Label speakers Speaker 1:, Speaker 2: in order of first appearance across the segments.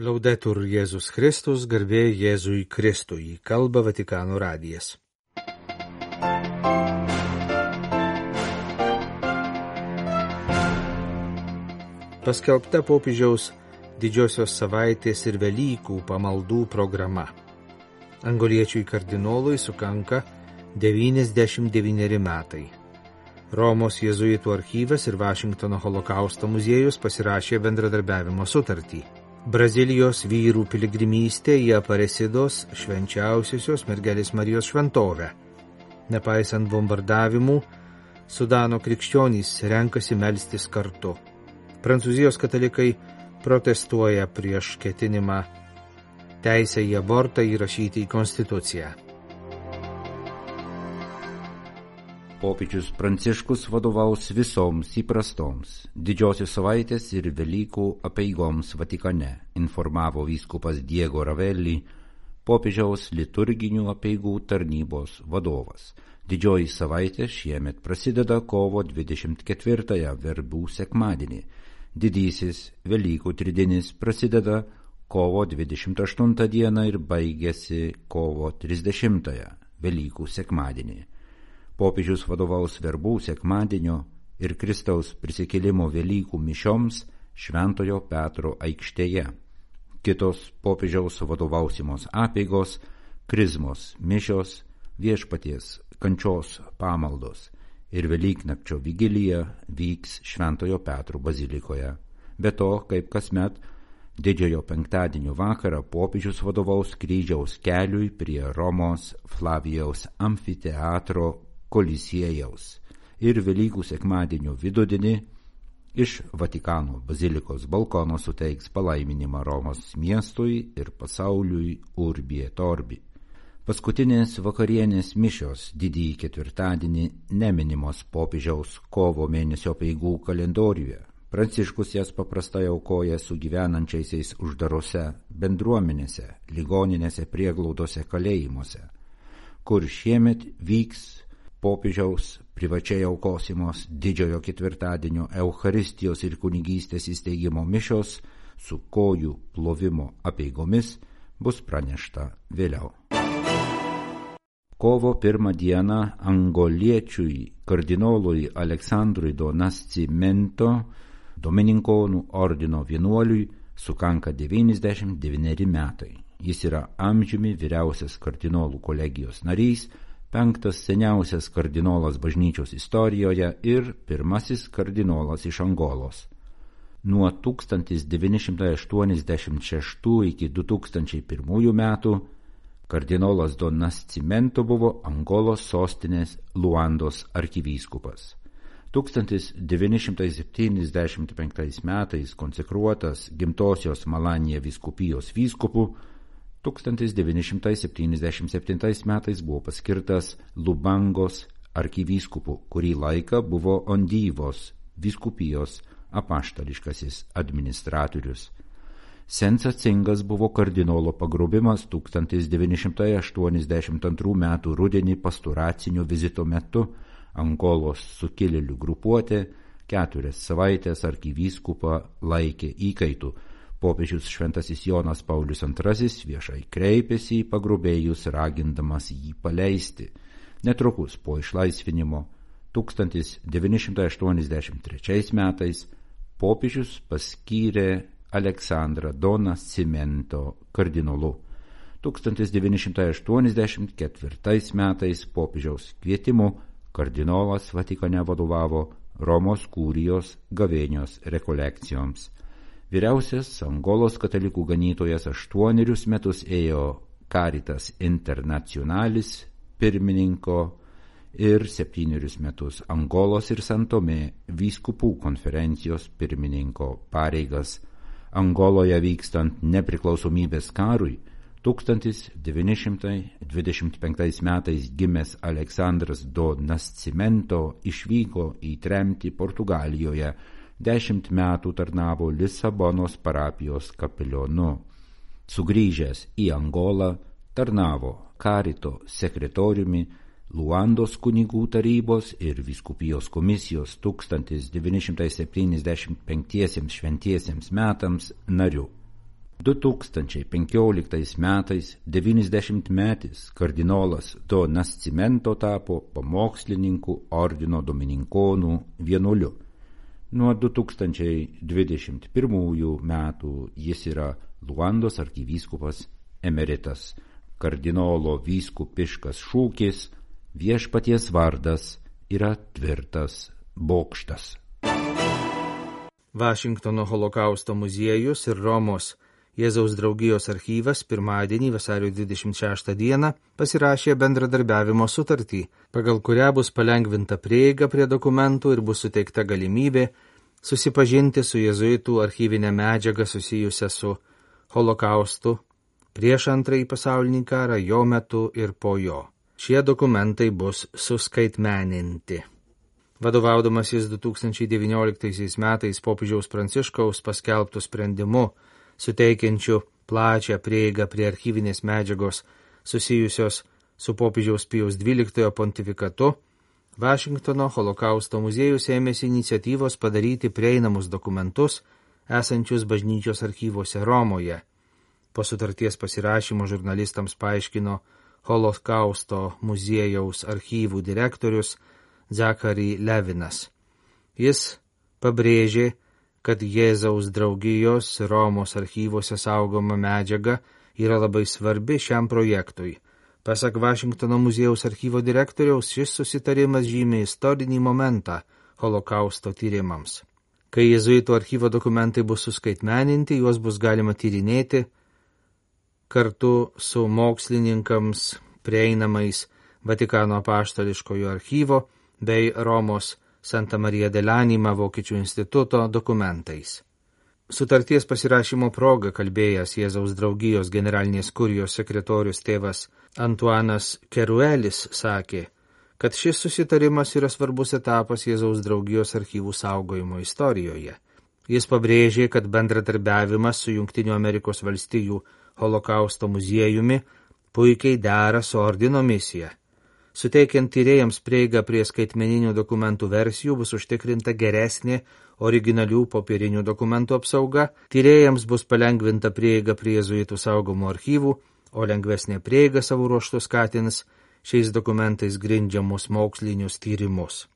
Speaker 1: Laudetur Jėzus Kristus, garbė Jėzui Kristui, kalba Vatikano radijas. Paskelbta popiežiaus didžiosios savaitės ir Velykų pamaldų programa. Angoliečiui kardinolui sukanka 99 metai. Romos jėzuitų archyvas ir Vašingtono holokausto muziejus pasirašė bendradarbiavimo sutartį. Brazilijos vyrų piligrimystė į Aparesidos švenčiausiosios mergelės Marijos šventovę. Nepaisant bombardavimų, Sudano krikščionys renkasi melstis kartu. Prancūzijos katalikai protestuoja prieš ketinimą teisę į abortą įrašyti į Konstituciją.
Speaker 2: Popiežius Pranciškus vadovaus visoms įprastoms didžiosios savaitės ir Velykų apeigoms Vatikane, informavo vyskupas Diego Ravelli, popiežiaus liturginių apeigų tarnybos vadovas. Didžioji savaitė šiemet prasideda kovo 24-ąją verbų sekmadienį. Didysis Velykų tridinis prasideda kovo 28 dieną ir baigėsi kovo 30-ąją Velykų sekmadienį popiežius vadovaus verbų sekmadienio ir Kristaus prisikėlimo Velykų mišioms Šventojo Petro aikštėje. Kitos popiežiaus vadovausimos apėgos, krizmos mišios, viešpaties kančios pamaldos ir Velyknakčio vigilija vyks Šventojo Petro bazilikoje. Be to, kaip kasmet, Didžiojo penktadienio vakarą popiežius vadovaus kryžiaus keliui prie Romos Flavijaus amfiteatro kolisiejaus ir Velykų sekmadienio vidudinį iš Vatikano bazilikos balkono suteiks palaiminimą Romos miestui ir pasauliui Urbie Torbi. Paskutinės vakarienės mišios didįjį ketvirtadienį neminimos popiežiaus kovo mėnesio peigų kalendoriuje. Pranciškus jas paprastai aukoja su gyvenančiaisiais uždarose bendruomenėse, ligoninėse, prieglaudose, kalėjimuose, kur šiemet vyks popiežiaus privačiai aukosimos didžiojo ketvirtadienio Eucharistijos ir kunigystės įsteigimo mišios su kojų plovimo apeigomis bus pranešta vėliau. Kovo pirmą dieną angoliečiui kardinolui Aleksandrui Donascimento Domininkonų ordino vienuoliui sukanka 99 metai. Jis yra amžiumi vyriausias kardinolų kolegijos narys, penktas seniausias kardinolas bažnyčios istorijoje ir pirmasis kardinolas iš Angolos. Nuo 1986 iki 2001 metų kardinolas Donas Cimento buvo Angolos sostinės Luandos arkivyskupas. 1975 metais konsekruotas gimtosios Malanija viskupijos vyskupu 1977 metais buvo paskirtas Lubangos arkivyskupu, kurį laiką buvo Ondyvos vyskupijos apaštališkasis administratorius. Sensacingas buvo kardinolo pagrubimas 1982 m. rudenį pasturacinio vizito metu Angolos sukilėlių grupuotė keturias savaitės arkivyskupą laikė įkaitų popiežius šventasis Jonas Paulius II viešai kreipėsi į pagrubėjus ragindamas jį paleisti. Netrukus po išlaisvinimo 1983 metais popiežius paskyrė Aleksandrą Doną Cimento kardinolu. 1984 metais popiežiaus kvietimu kardinolas Vatikane vadovavo Romos kūrijos gavėnios rekolekcijoms. Vyriausias Angolos katalikų ganytojas aštuonerius metus ėjo Caritas Internationalis pirmininko ir septynerius metus Angolos ir Santomė vyskupų konferencijos pirmininko pareigas. Angoloje vykstant nepriklausomybės karui 1925 metais gimęs Aleksandras do Nascimento išvyko į tremtį Portugalijoje dešimt metų tarnavo Lisabonos parapijos kapelionu. Sugryžęs į Angolą, tarnavo karito sekretoriumi, Luandos kunigų tarybos ir viskupijos komisijos 1975 šventiesiems metams nariu. 2015 metais 90 metis kardinolas Do Nascimento tapo pamokslininku ordino domininkonų vienuoliu. Nuo 2021 metų jis yra Luandos arkivyskupas emeritas. Kardinolo vyskupiškas šūkis viešpaties vardas yra tvirtas bokštas.
Speaker 1: Vašingtono holokausto muziejus ir Romos Jėzaus draugijos archyvas pirmadienį vasario 26 dieną pasirašė bendradarbiavimo sutartį, pagal kurią bus palengvinta prieiga prie dokumentų ir bus suteikta galimybė susipažinti su jėzuitų archyvinė medžiaga susijusia su holokaustu prieš antrąjį pasaulinį karą, jo metu ir po jo. Šie dokumentai bus suskaitmeninti. Vadovaudamasis 2019 metais popiežiaus Pranciškaus paskelbtų sprendimu suteikiančių plačią prieigą prie archyvinės medžiagos susijusios su popiežiaus Pijaus XII pontifikatu, Vašingtono holokausto muziejus ėmėsi iniciatyvos padaryti prieinamus dokumentus esančius bažnyčios archyvose Romoje. Po sutarties pasirašymo žurnalistams paaiškino holokausto muziejaus archyvų direktorius Zachary Levinas. Jis pabrėžė, kad Jėzaus draugijos Romos archyvose saugoma medžiaga yra labai svarbi šiam projektui. Pasak Vašingtono muziejaus archyvo direktoriaus, šis susitarimas žymė istorinį momentą holokausto tyrimams. Kai jėzuito archyvo dokumentai bus suskaitmeninti, juos bus galima tyrinėti kartu su mokslininkams prieinamais Vatikano paštališkojo archyvo bei Romos Santa Marija Delanima Vokiečių instituto dokumentais. Sutarties pasirašymo proga kalbėjęs Jėzaus draugijos generalinės kurijos sekretorius tėvas Antuanas Keruelis sakė, kad šis susitarimas yra svarbus etapas Jėzaus draugijos archyvų saugojimo istorijoje. Jis pabrėžė, kad bendradarbiavimas su Junktinių Amerikos valstijų holokausto muziejumi puikiai dera su ordino misija Suteikiant tyrėjams prieigą prie skaitmeninių dokumentų versijų bus užtikrinta geresnė originalių popierinių dokumentų apsauga, tyrėjams bus palengvinta prieiga prie jezuitų saugomų archyvų, o lengvesnė prieiga savo ruoštų skatins šiais dokumentais grindžiamus mokslinius tyrimus.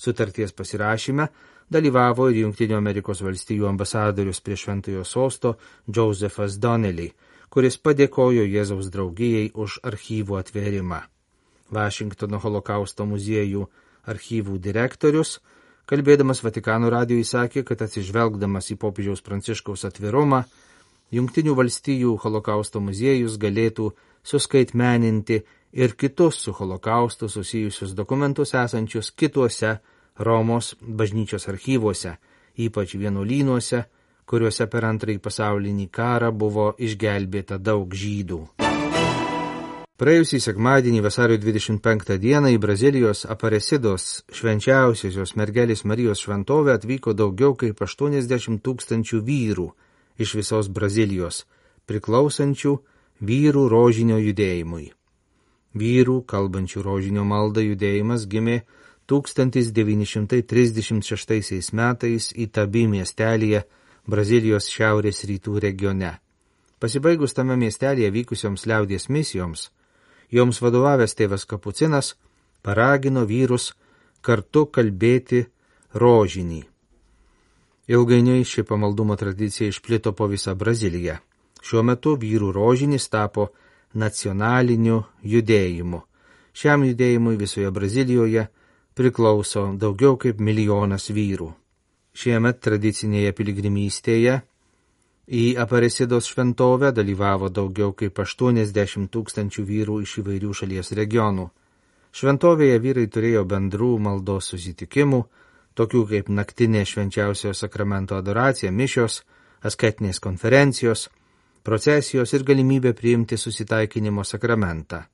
Speaker 1: Sutarties pasirašyme dalyvavo ir Junktinių Amerikos valstijų ambasadorius prie Šventojo sosto Josephas Donnelly, kuris padėkojo Jėzaus draugijai už archyvų atvėrimą. Vašingtono holokausto muziejų archyvų direktorius, kalbėdamas Vatikano radijui sakė, kad atsižvelgdamas į popiežiaus pranciškaus atvirumą, Junktinių valstijų holokausto muziejus galėtų suskaitmeninti ir kitus su holokaustu susijusius dokumentus esančius kituose Romos bažnyčios archyvuose, ypač vienuolynuose, kuriuose per antrąjį pasaulinį karą buvo išgelbėta daug žydų. Praėjusį sekmadienį vasario 25 dieną į Brazilijos Aparesidos švenčiausiosios mergelės Marijos šventovę atvyko daugiau kaip 80 tūkstančių vyrų iš visos Brazilijos, priklausančių vyrų rožinio judėjimui. Vyrų, kalbančių rožinio maldą judėjimas gimė 1936 metais į Tabi miestelėje Brazilijos šiaurės rytų regione. Pasibaigus tame miestelėje vykusioms liaudės misijoms, joms vadovavęs tėvas Kapucinas paragino vyrus kartu kalbėti rožinį. Ilgainiui ši pamaldumo tradicija išplito po visą Braziliją. Šiuo metu vyrų rožinis tapo nacionaliniu judėjimu. Šiam judėjimui visoje Brazilijoje priklauso daugiau kaip milijonas vyrų. Šiemet tradicinėje piligrimystėje Į Aparesidos šventovę dalyvavo daugiau kaip 80 tūkstančių vyrų iš įvairių šalies regionų. Šventovėje vyrai turėjo bendrų maldos susitikimų, tokių kaip naktinė švenčiausio sakramento adoracija, mišios, asketinės konferencijos, procesijos ir galimybė priimti susitaikinimo sakramentą.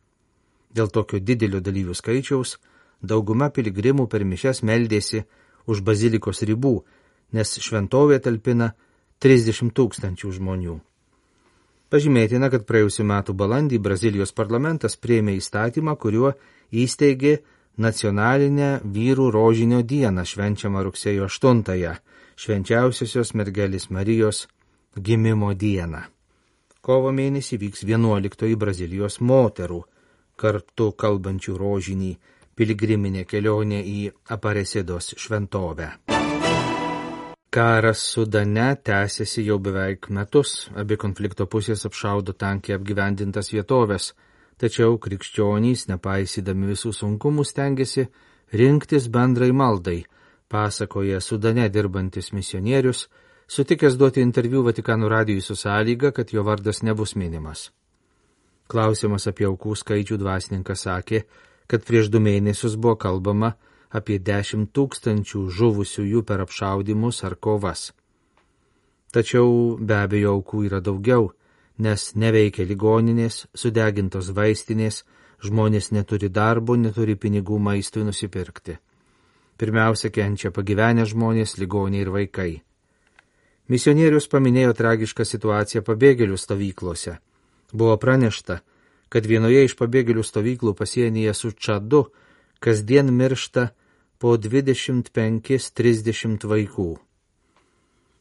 Speaker 1: Dėl tokio didelio dalyvių skaičiaus dauguma piligrimų per mišes meldėsi už bazilikos ribų, nes šventovė talpina 30 tūkstančių žmonių. Pažymėtina, kad praėjusiu metu balandį Brazilijos parlamentas prieimė įstatymą, kuriuo įsteigė nacionalinę vyrų rožinio dieną švenčiamą rugsėjo 8-ąją, švenčiausiosios mergelis Marijos gimimo dieną. kovo mėnesį vyks 11 Brazilijos moterų kartu kalbančių rožinį piligriminė kelionė į Aparesidos šventovę. Karas Sudane tęsiasi jau beveik metus, abi konflikto pusės apšaudo tankiai apgyvendintas vietovės, tačiau krikščionys, nepaisydami visų sunkumų, stengiasi rinktis bendrai maldai, pasakoja Sudane dirbantis misionierius, sutikęs duoti interviu Vatikanų radijui su sąlyga, kad jo vardas nebus minimas. Klausimas apie aukų skaičių dvasininkas sakė, kad prieš du mėnesius buvo kalbama apie dešimt tūkstančių žuvusiųjų per apšaudimus ar kovas. Tačiau be abejo aukų yra daugiau, nes neveikia ligoninės, sudegintos vaistinės, žmonės neturi darbo, neturi pinigų maistui nusipirkti. Pirmiausia, kenčia pagyvenę žmonės, ligoniai ir vaikai. Misionierius paminėjo tragišką situaciją pabėgėlių stovyklose. Buvo pranešta, kad vienoje iš pabėgėlių stovyklų pasienyje su Čadu kasdien miršta po 25-30 vaikų.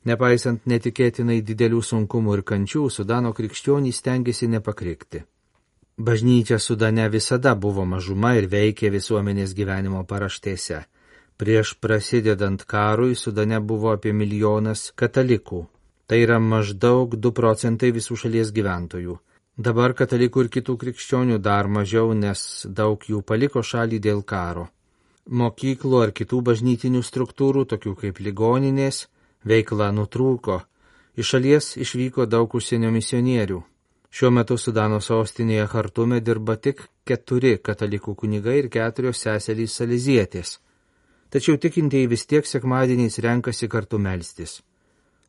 Speaker 1: Nepaisant netikėtinai didelių sunkumų ir kančių, Sudano krikščionys stengiasi nepakrikti. Bažnyčia Sudane visada buvo mažuma ir veikė visuomenės gyvenimo paraštėse. Prieš prasidedant karui Sudane buvo apie milijonas katalikų. Tai yra maždaug 2 procentai visų šalies gyventojų. Dabar katalikų ir kitų krikščionių dar mažiau, nes daug jų paliko šalį dėl karo. Mokyklų ar kitų bažnytinių struktūrų, tokių kaip ligoninės, veikla nutrūko. Iš šalies išvyko daug užsienio misionierių. Šiuo metu Sudano sostinėje Hartume dirba tik keturi katalikų kunigai ir keturios seserys salizietės. Tačiau tikintieji vis tiek sekmadieniais renkasi kartu melstis.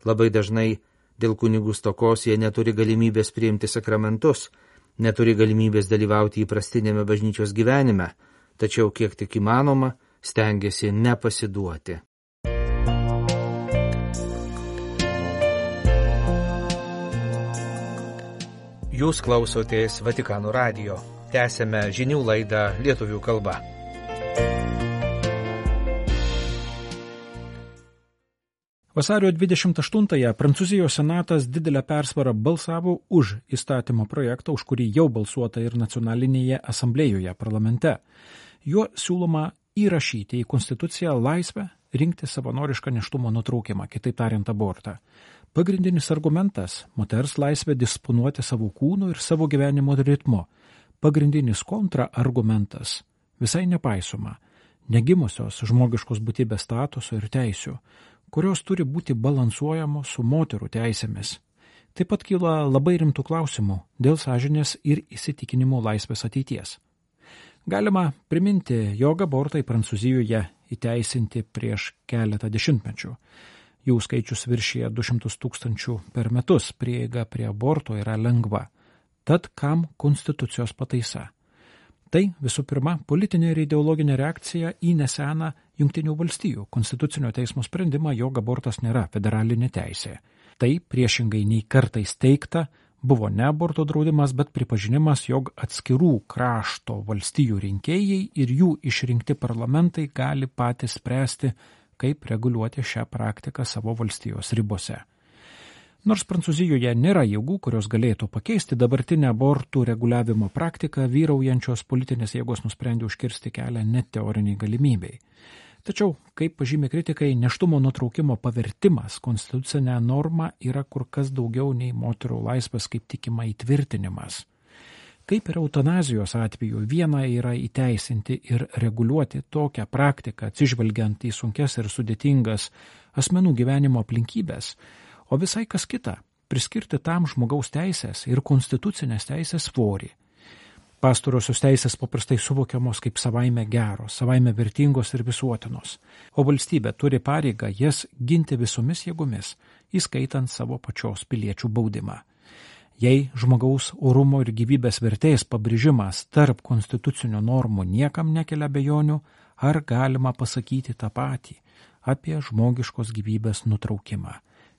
Speaker 1: Labai dažnai Dėl kunigų stokos jie neturi galimybės priimti sakramentus, neturi galimybės dalyvauti įprastinėme bažnyčios gyvenime, tačiau kiek tik įmanoma, stengiasi nepasiduoti. Jūs klausotės Vatikanų radio. Tęsėme žinių laidą lietuvių kalba.
Speaker 3: Vasario 28-ąją Prancūzijos senatas didelę persvarą balsavo už įstatymo projektą, už kurį jau balsuota ir nacionalinėje asamblėjoje parlamente. Juo siūloma įrašyti į Konstituciją laisvę rinkti savanorišką neštumo nutraukimą, kitaip tariant abortą. Pagrindinis argumentas - moters laisvė disponuoti savo kūnu ir savo gyvenimo ritmu. Pagrindinis kontraargumentas - visai nepaisoma - negimusios žmogiškos būtybės statuso ir teisių kurios turi būti balansuojamos su moterų teisėmis. Taip pat kyla labai rimtų klausimų dėl sąžinės ir įsitikinimų laisvės ateities. Galima priminti, jog abortai Prancūzijoje įteisinti prieš keletą dešimtmečių. Jų skaičius viršyje 200 tūkstančių per metus, prieiga prie aborto yra lengva. Tad kam konstitucijos pataisa? Tai visų pirma politinė ir ideologinė reakcija į neseną Junktinių valstijų konstitucinio teismo sprendimą, jog abortas nėra federalinė teisė. Tai priešingai nei kartais teikta, buvo ne aborto draudimas, bet pripažinimas, jog atskirų krašto valstijų rinkėjai ir jų išrinkti parlamentai gali patys spręsti, kaip reguliuoti šią praktiką savo valstijos ribose. Nors Prancūzijoje nėra jėgų, kurios galėtų pakeisti dabartinę abortų reguliavimo praktiką, vyraujančios politinės jėgos nusprendė užkirsti kelią net teoriniai galimybei. Tačiau, kaip pažymė kritikai, neštumo nutraukimo pavertimas konstitucinę normą yra kur kas daugiau nei moterų laisvės kaip tikima įtvirtinimas. Kaip ir eutanazijos atveju, viena yra įteisinti ir reguliuoti tokią praktiką, atsižvelgiant į sunkes ir sudėtingas asmenų gyvenimo aplinkybės, o visai kas kita - priskirti tam žmogaus teisės ir konstitucinės teisės svorį. Pastarosios teisės paprastai suvokiamos kaip savaime geros, savaime vertingos ir visuotinos, o valstybė turi pareigą jas ginti visomis jėgomis, įskaitant savo pačios piliečių baudimą. Jei žmogaus orumo ir gyvybės vertės pabrėžimas tarp konstitucinio normų niekam nekelia bejonių, ar galima pasakyti tą patį apie žmogiškos gyvybės nutraukimą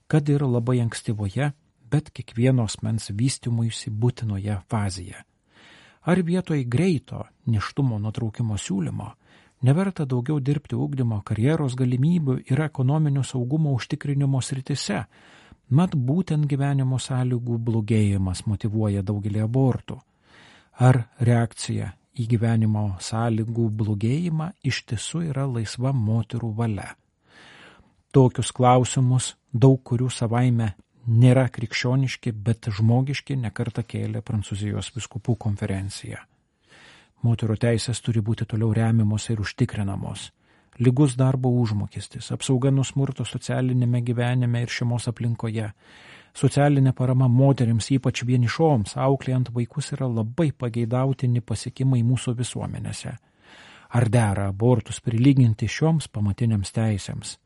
Speaker 3: kad ir labai ankstyvoje, bet kiekvienos mens vystimuisi būtinoje fazėje. Ar vietoj greito neštumo nutraukimo siūlymo neverta daugiau dirbti ugdymo karjeros galimybių ir ekonominio saugumo užtikrinimo sritise, Mat būtent gyvenimo sąlygų blogėjimas motivuoja daugelį abortų. Ar reakcija į gyvenimo sąlygų blogėjimą iš tiesų yra laisva moterų valia? Tokius klausimus, daug kurių savaime nėra krikščioniški, bet žmogiški nekarta kėlė Prancūzijos viskupų konferencija. Moterų teisės turi būti toliau remiamos ir užtikrinamos lygus darbo užmokestis, apsauga nuo smurto socialinėme gyvenime ir šeimos aplinkoje. Socialinė parama moteriams, ypač vienišoms, auklėjant vaikus yra labai pageidautini pasiekimai mūsų visuomenėse. Ar dera abortus prilyginti šioms pamatiniams teisėms?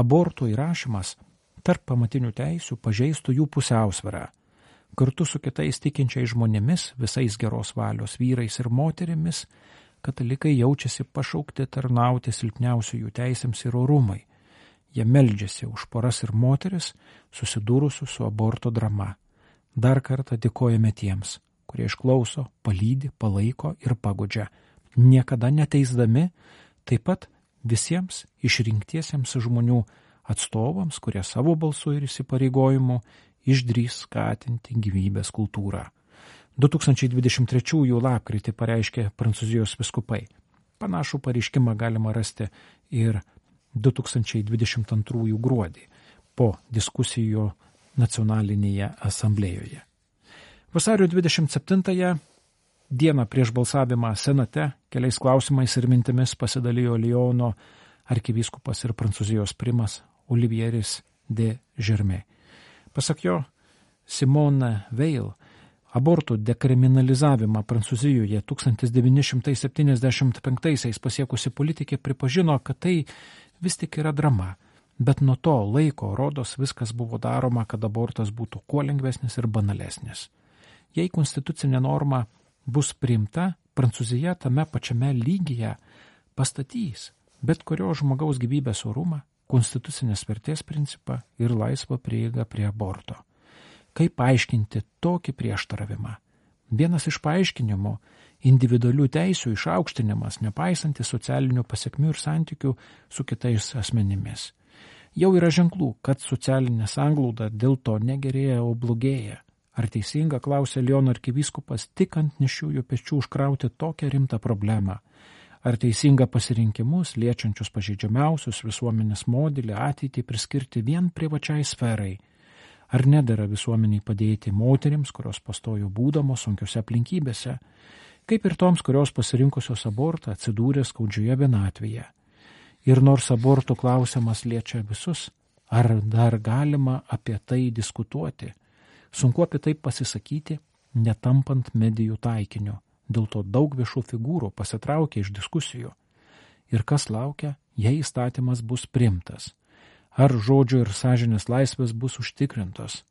Speaker 3: Abortų įrašymas tarp pamatinių teisių pažeistų jų pusiausvyrą. Kartu su kitais tikinčiais žmonėmis, visais geros valios vyrais ir moterimis, katalikai jaučiasi pašaukti tarnauti silpniausiųjų teisėms ir orumai. Jie meldžiasi už poras ir moteris, susidūrusių su aborto drama. Dar kartą dėkojame tiems, kurie išklauso, palydi, palaiko ir pagodžia, niekada neteisdami, taip pat visiems išrinktiesiems žmonių atstovams, kurie savo balsu ir įsipareigojimu išdrys skatinti gyvybės kultūrą. 2023 lapkritį pareiškė Prancūzijos viskupai. Panašų pareiškimą galima rasti ir 2022 gruodį po diskusijų nacionalinėje asamblėjoje. Vasario 27 dieną prieš balsavimą Senate keliais klausimais ir mintimis pasidalijo Lyono arkivyskupas ir Prancūzijos primas Olivieris de Žermė. Pasak jo, Simone Veil Abortų dekriminalizavimą Prancūzijoje 1975 pasiekusi politikė pripažino, kad tai vis tik yra drama, bet nuo to laiko rodos viskas buvo daroma, kad abortas būtų kuo lengvesnis ir banalesnis. Jei konstitucinė norma bus priimta, Prancūzija tame pačiame lygyje pastatys bet kurio žmogaus gyvybės orumą, konstitucinės vertės principą ir laisvą prieigą prie aborto. Kaip paaiškinti tokį prieštaravimą? Vienas iš paaiškinimų - individualių teisių išaukštinimas, nepaisantis socialinių pasiekmių ir santykių su kitais asmenimis. Jau yra ženklų, kad socialinė sanglauda dėl to negerėja, o blogėja. Ar teisinga, klausė Leono arkivyskupas, tik ant nešiųjų pečių užkrauti tokią rimtą problemą? Ar teisinga pasirinkimus, liečiančius pažeidžiamiausius visuomenės modelį ateitį priskirti vien privačiai sferai? Ar nedara visuomeniai padėti moterims, kurios pastojo būdamos sunkiose aplinkybėse, kaip ir toms, kurios pasirinkusios abortą atsidūrė skaudžioje vienatvėje. Ir nors abortų klausimas liečia visus, ar dar galima apie tai diskutuoti, sunku apie tai pasisakyti, netampant medijų taikiniu, dėl to daug viešų figūrų pasitraukia iš diskusijų. Ir kas laukia, jei įstatymas bus primtas ar žodžio ir sąžinės laisvės bus užtikrintos,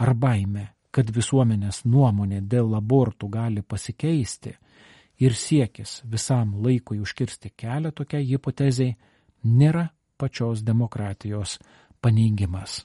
Speaker 3: ar baime, kad visuomenės nuomonė dėl abortų gali pasikeisti ir siekis visam laikui užkirsti kelią tokiai hipotezai nėra pačios demokratijos paneigimas.